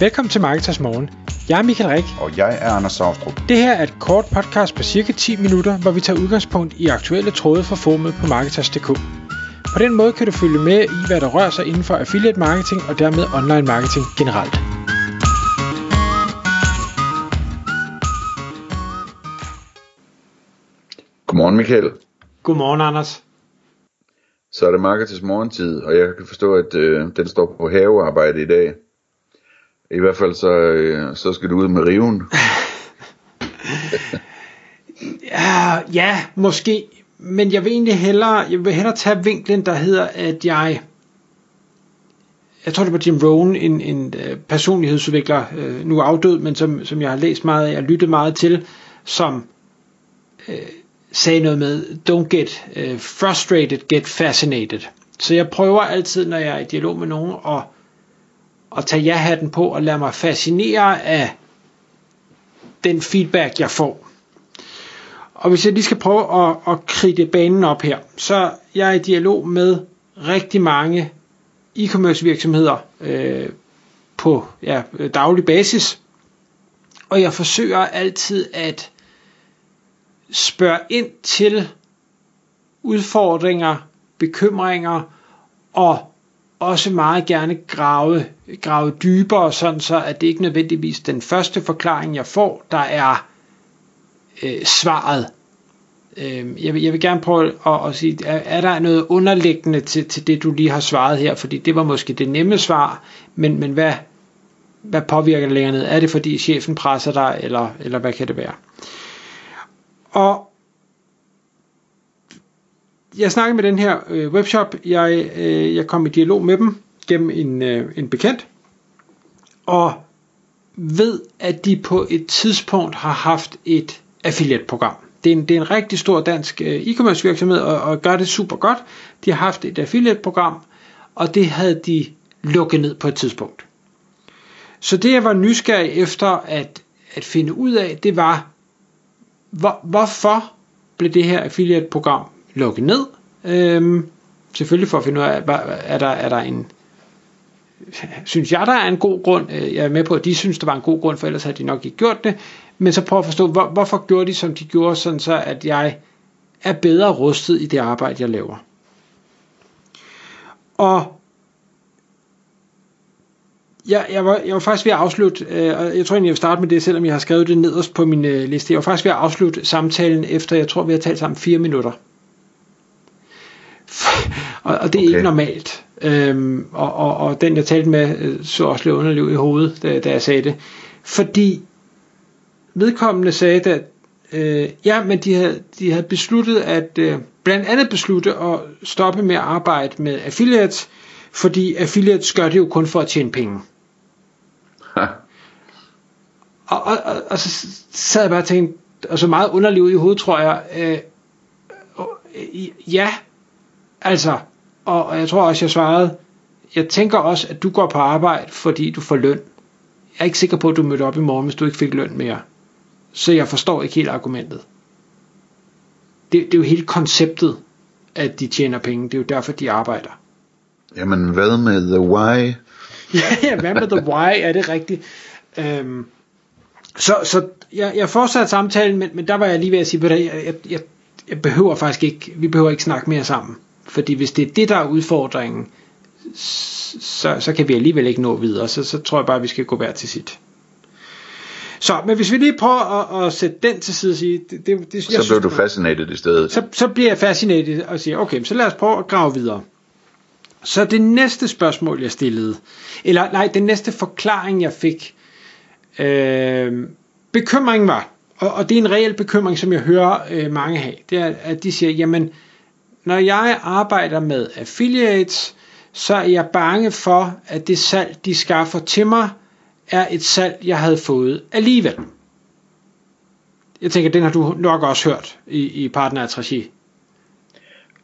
Velkommen til Marketers Morgen. Jeg er Michael Rik. Og jeg er Anders Saustrup. Det her er et kort podcast på cirka 10 minutter, hvor vi tager udgangspunkt i aktuelle tråde fra formet på Marketers.dk. På den måde kan du følge med i, hvad der rører sig inden for affiliate marketing og dermed online marketing generelt. Godmorgen Michael. Godmorgen Anders. Så er det Marketers morgentid, og jeg kan forstå, at øh, den står på havearbejde i dag. I hvert fald så, øh, så skal du ud med riven. ja, ja, måske. Men jeg vil egentlig hellere, jeg vil hellere tage vinklen, der hedder, at jeg... Jeg tror, det var Jim Rohn, en, en øh, personlighedsudvikler, øh, nu afdød, men som, som jeg har læst meget af og lyttet meget til, som øh, sagde noget med, don't get øh, frustrated, get fascinated. Så jeg prøver altid, når jeg er i dialog med nogen, at og tage ja-hatten på og lade mig fascinere af den feedback, jeg får. Og hvis jeg lige skal prøve at, at kridte banen op her, så jeg er i dialog med rigtig mange e-commerce virksomheder øh, på ja, daglig basis. Og jeg forsøger altid at spørge ind til udfordringer, bekymringer og også meget gerne grave, grave dybere, sådan så at det ikke nødvendigvis den første forklaring, jeg får, der er øh, svaret. Øh, jeg, vil, jeg vil gerne prøve at, at sige, er, er der noget underliggende til, til det, du lige har svaret her? Fordi det var måske det nemme svar, men, men hvad, hvad påvirker det længere ned? Er det fordi chefen presser dig, eller, eller hvad kan det være? Og jeg snakkede med den her øh, webshop. Jeg, øh, jeg kom i dialog med dem gennem en, øh, en bekendt. Og ved, at de på et tidspunkt har haft et affiliate-program. Det er en, det er en rigtig stor dansk øh, e-commerce virksomhed, og, og gør det super godt. De har haft et affiliate-program, og det havde de lukket ned på et tidspunkt. Så det jeg var nysgerrig efter at, at finde ud af, det var, hvor, hvorfor blev det her affiliate-program lukke ned. Øhm, selvfølgelig for at finde ud af, er der, er der en, synes jeg, der er en god grund. Øh, jeg er med på, at de synes, der var en god grund, for ellers havde de nok ikke gjort det. Men så prøv at forstå, hvor, hvorfor gjorde de, som de gjorde, sådan så at jeg er bedre rustet i det arbejde, jeg laver. Og jeg, jeg, var, jeg var faktisk ved at afslutte, øh, og jeg tror egentlig, jeg vil starte med det, selvom jeg har skrevet det nederst på min øh, liste. Jeg var faktisk ved at afslutte samtalen efter, jeg tror, vi har talt sammen fire minutter og, og det er okay. ikke normalt. Øhm, og, og, og den jeg talte med øh, så også lidt underliv i hovedet, da, da jeg sagde det. Fordi vedkommende sagde, at øh, ja, men de havde, de havde besluttet at øh, blandt andet beslutte at stoppe med at arbejde med affiliates, fordi affiliates gør det jo kun for at tjene penge. Ha. Og, og, og, og så sad jeg bare og tænkte, og så meget underliv i hovedet, tror jeg, øh, øh, ja, Altså, og jeg tror også, jeg svarede, jeg tænker også, at du går på arbejde, fordi du får løn. Jeg er ikke sikker på, at du mødte op i morgen, hvis du ikke fik løn mere. Så jeg forstår ikke helt argumentet. Det, det er jo hele konceptet, at de tjener penge. Det er jo derfor, de arbejder. Jamen, hvad med the why? ja, ja, hvad med the why? Er det rigtigt? Øhm, så så jeg, jeg fortsatte samtalen, men, men der var jeg lige ved at sige, at jeg, jeg, jeg, jeg behøver faktisk ikke, vi behøver ikke snakke mere sammen. Fordi hvis det er det, der er udfordringen, så, så kan vi alligevel ikke nå videre. Så, så tror jeg bare, at vi skal gå hver til sit. Så, men hvis vi lige prøver at, at sætte den til side og sige... Det, det, det, så bliver synes, du fascineret i stedet. Så, så bliver jeg fascineret og siger, okay, så lad os prøve at grave videre. Så det næste spørgsmål, jeg stillede, eller nej, den næste forklaring, jeg fik, øh, bekymringen var, og, og det er en reel bekymring, som jeg hører øh, mange have, det er, at de siger, jamen, øh, når jeg arbejder med affiliates, så er jeg bange for, at det salg, de skaffer til mig, er et salg, jeg havde fået alligevel. Jeg tænker, den har du nok også hørt i, i partnerregi.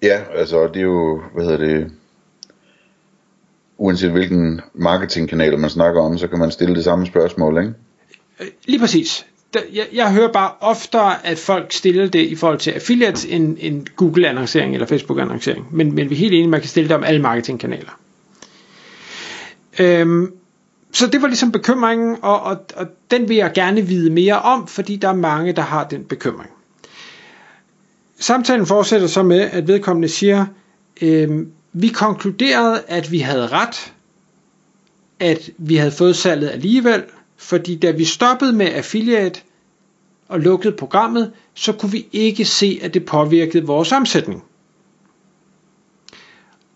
Ja, altså det er jo, hvad hedder det, uanset hvilken marketingkanal man snakker om, så kan man stille det samme spørgsmål, ikke? Lige præcis jeg, jeg hører bare oftere, at folk stiller det i forhold til affiliates end, end Google-annoncering eller Facebook-annoncering. Men, men vi er helt enige, at man kan stille det om alle marketingkanaler. Øhm, så det var ligesom bekymringen, og, og, og den vil jeg gerne vide mere om, fordi der er mange, der har den bekymring. Samtalen fortsætter så med, at vedkommende siger, øh, vi konkluderede, at vi havde ret, at vi havde fået salget alligevel, fordi da vi stoppede med affiliate og lukkede programmet, så kunne vi ikke se, at det påvirkede vores omsætning.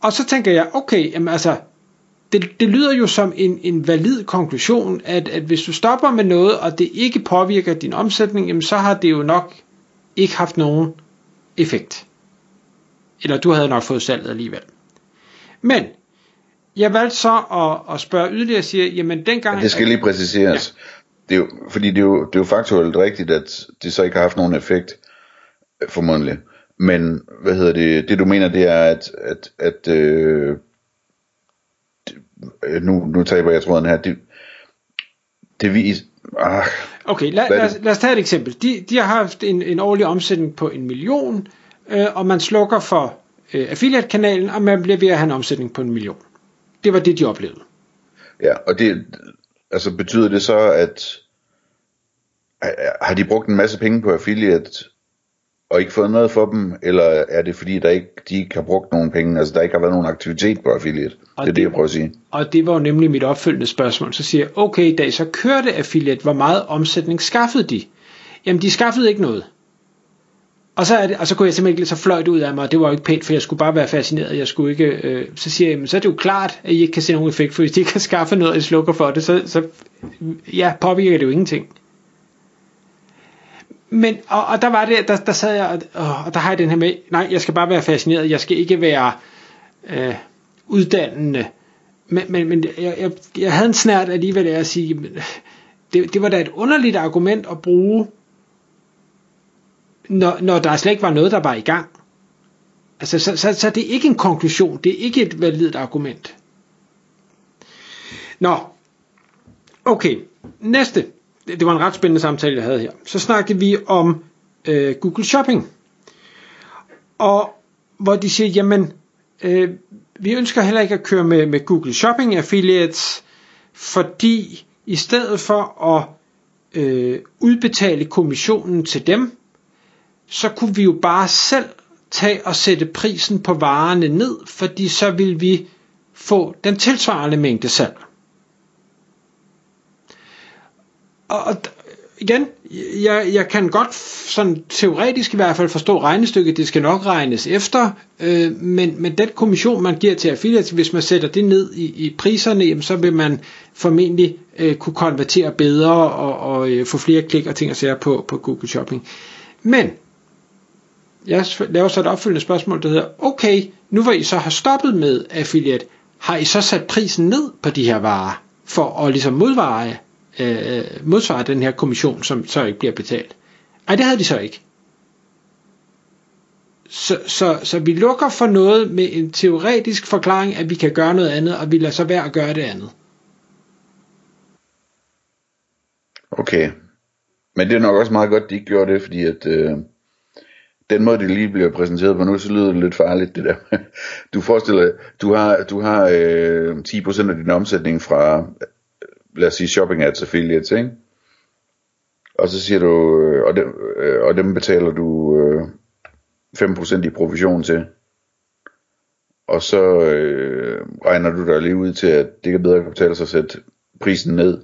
Og så tænker jeg, okay, jamen altså, det, det lyder jo som en, en valid konklusion, at, at hvis du stopper med noget, og det ikke påvirker din omsætning, jamen så har det jo nok ikke haft nogen effekt. Eller du havde nok fået salget alligevel. Men jeg valgte så at, at spørge yderligere og sige, jamen dengang... Ja, det skal lige præciseres. Ja. Det er jo, fordi det er, jo, det er jo faktuelt rigtigt, at det så ikke har haft nogen effekt, formodentlig. Men, hvad hedder det, det du mener, det er, at, at, at øh, nu, nu taber jeg tråden her, det, det viser, ah, Okay, lad, lad, lad os tage et eksempel. De, de har haft en, en årlig omsætning på en million, øh, og man slukker for øh, affiliate-kanalen, og man bliver ved at have en omsætning på en million. Det var det, de oplevede. Ja, og det, altså betyder det så, at har de brugt en masse penge på affiliate, og ikke fået noget for dem, eller er det fordi, der ikke, de ikke har brugt nogen penge, altså der ikke har været nogen aktivitet på affiliate? Og det er det, jeg prøver at sige. Og det var jo nemlig mit opfølgende spørgsmål. Så siger jeg, okay, da I så kørte affiliate, hvor meget omsætning skaffede de? Jamen, de skaffede ikke noget. Og så, er det, og så kunne jeg simpelthen ikke så fløjt ud af mig, og det var jo ikke pænt, for jeg skulle bare være fascineret. Jeg skulle ikke, øh, så siger jeg, men så er det jo klart, at I ikke kan se nogen effekt, for hvis de ikke kan skaffe noget, og I slukker for det, så, så ja, påvirker det jo ingenting. Men, og, og der var det, der, der sad jeg, og, og der har jeg den her med, nej, jeg skal bare være fascineret, jeg skal ikke være øh, uddannende. Men, men, men jeg, jeg, jeg havde en snært alligevel af at sige, det, det var da et underligt argument at bruge, når, når der slet ikke var noget, der var i gang. Altså, så, så, så det er ikke en konklusion, det er ikke et validt argument. Nå, okay, næste det, var en ret spændende samtale, jeg havde her. Så snakkede vi om øh, Google Shopping. Og hvor de siger, jamen, øh, vi ønsker heller ikke at køre med, med Google Shopping Affiliates, fordi i stedet for at øh, udbetale kommissionen til dem, så kunne vi jo bare selv tage og sætte prisen på varerne ned, fordi så vil vi få den tilsvarende mængde salg. og, igen, jeg, jeg kan godt sådan teoretisk i hvert fald forstå regnestykket, det skal nok regnes efter, øh, men, men den kommission, man giver til affiliates, hvis man sætter det ned i, i priserne, jamen, så vil man formentlig øh, kunne konvertere bedre og, og øh, få flere klik og ting og sager på, på Google Shopping. Men, jeg laver så et opfølgende spørgsmål, der hedder, okay, nu hvor I så har stoppet med affiliate, har I så sat prisen ned på de her varer, for at ligesom modveje øh, modsvare den her kommission, som så ikke bliver betalt. Nej, det havde de så ikke. Så, så, så vi lukker for noget med en teoretisk forklaring, at vi kan gøre noget andet, og vi lader så være at gøre det andet. Okay. Men det er nok også meget godt, at de ikke gjorde det, fordi at øh, den måde, det lige bliver præsenteret på nu, så lyder det lidt farligt, det der. Du forestiller du har, du har øh, 10% af din omsætning fra øh, lad os sige shopping ads affiliates, ikke? Og så siger du, øh, og dem, øh, og dem betaler du øh, 5% i provision til. Og så øh, regner du dig lige ud til, at det kan bedre betale sig at sætte prisen ned.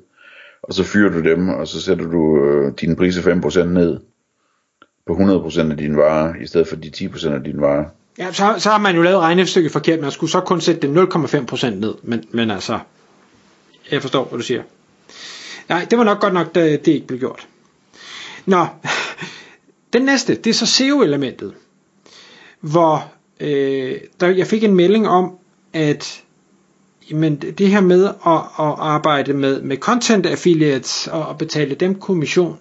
Og så fyrer du dem, og så sætter du øh, dine priser 5% ned på 100% af dine varer, i stedet for de 10% af dine varer. Ja, så, så har man jo lavet regnestykket forkert, man skulle så kun sætte det 0,5% ned, men, men altså, jeg forstår, hvad du siger. Nej, det var nok godt nok, da det ikke blev gjort. Nå, den næste, det er så SEO-elementet, hvor øh, der, jeg fik en melding om, at men det her med at, at arbejde med, med content affiliates og at betale dem kommission,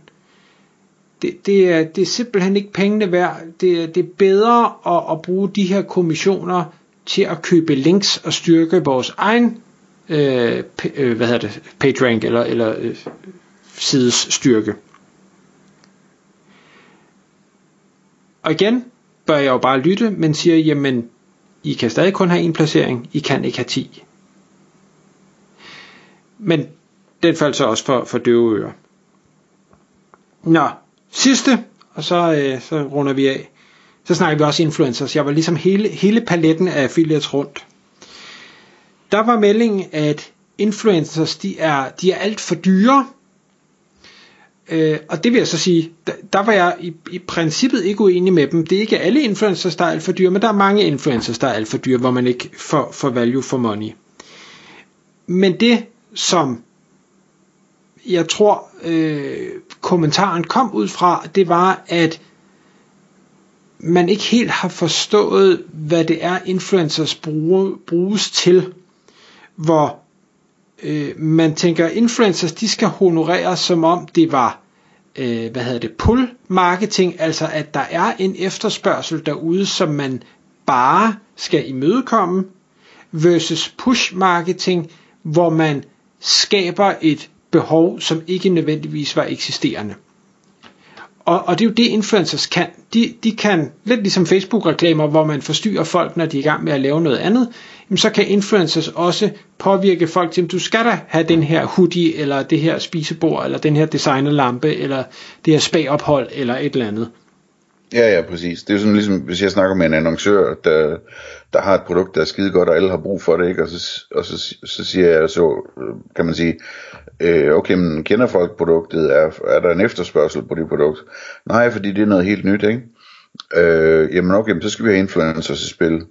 det, det, er, det er simpelthen ikke pengene værd. Det, det er bedre at, at bruge de her kommissioner til at købe links og styrke vores egen øh, øh, hvad hedder det, PageRank eller, eller øh, sides styrke. Og igen bør jeg jo bare lytte, men siger, jamen, I kan stadig kun have en placering, I kan ikke have 10. Men den faldt så også for, for døve ører. Nå, sidste, og så, øh, så runder vi af. Så snakker vi også influencers. Jeg var ligesom hele, hele paletten af affiliates rundt. Der var meldingen, at influencers, de er, de er alt for dyre. Øh, og det vil jeg så sige, der, der var jeg i, i princippet ikke uenig med dem. Det er ikke alle influencers, der er alt for dyre, men der er mange influencers, der er alt for dyre, hvor man ikke får, får value for money. Men det, som jeg tror øh, kommentaren kom ud fra, det var, at man ikke helt har forstået, hvad det er, influencers bruge, bruges til, hvor øh, man tænker, influencers, de skal honoreres, som om det var, øh, hvad hedder det, pull marketing, altså at der er en efterspørgsel derude, som man bare skal imødekomme, versus push marketing, hvor man skaber et behov, som ikke nødvendigvis var eksisterende. Og, og det er jo det influencers kan. De, de kan, lidt ligesom Facebook-reklamer, hvor man forstyrrer folk, når de er i gang med at lave noget andet, jamen så kan influencers også påvirke folk til, at du skal da have den her hoodie, eller det her spisebord, eller den her designerlampe, eller det her spagophold, eller et eller andet. Ja, ja, præcis. Det er jo sådan ligesom, hvis jeg snakker med en annoncør, der, der har et produkt, der er skide godt, og alle har brug for det, ikke? Og, så, og så, så siger jeg så, øh, kan man sige, øh, okay, men kender folk produktet? Er, er der en efterspørgsel på det produkt? Nej, fordi det er noget helt nyt, ikke? Øh, jamen okay, men så skal vi have influencers i spil.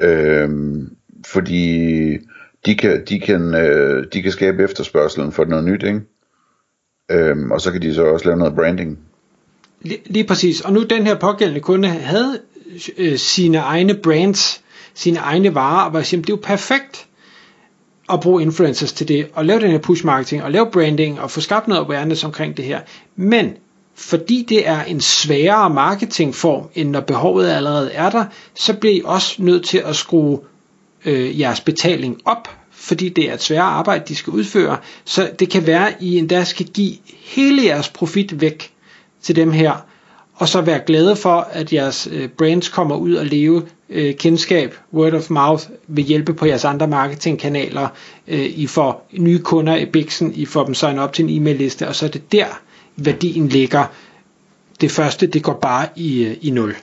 Øh, fordi de kan, de, kan, øh, de kan skabe efterspørgselen for noget nyt, ikke? Øh, og så kan de så også lave noget branding. Lige, lige præcis. Og nu den her pågældende kunde havde øh, sine egne brands, sine egne varer, og var sige, det er jo perfekt at bruge influencers til det, og lave den her push marketing, og lave branding, og få skabt noget awareness omkring det her. Men fordi det er en sværere marketingform, end når behovet allerede er der, så bliver I også nødt til at skrue øh, jeres betaling op, fordi det er et sværere arbejde, de skal udføre. Så det kan være, at I endda skal give hele jeres profit væk til dem her, og så være glade for, at jeres øh, brands kommer ud og leve øh, kendskab, word of mouth, vil hjælpe på jeres andre marketingkanaler. Øh, I får nye kunder i Bixen, I får dem signet op til en e-mail liste, og så er det der, værdien ligger. Det første, det går bare i, øh, i nul.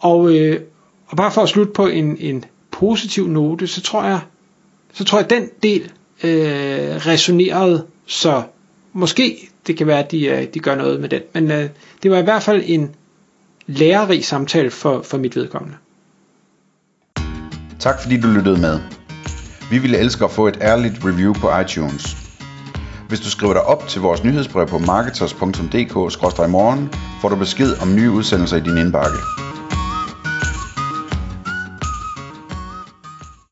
Og, øh, og bare for at slutte på en, en positiv note, så tror jeg, så tror jeg, at den del øh, resonerede, så måske det kan være, at de, øh, de gør noget med den. Men øh, det var i hvert fald en lærerig samtale for, for mit vedkommende. Tak fordi du lyttede med. Vi ville elske at få et ærligt review på iTunes. Hvis du skriver dig op til vores nyhedsbrev på marketers.dk-morgen, får du besked om nye udsendelser i din indbakke.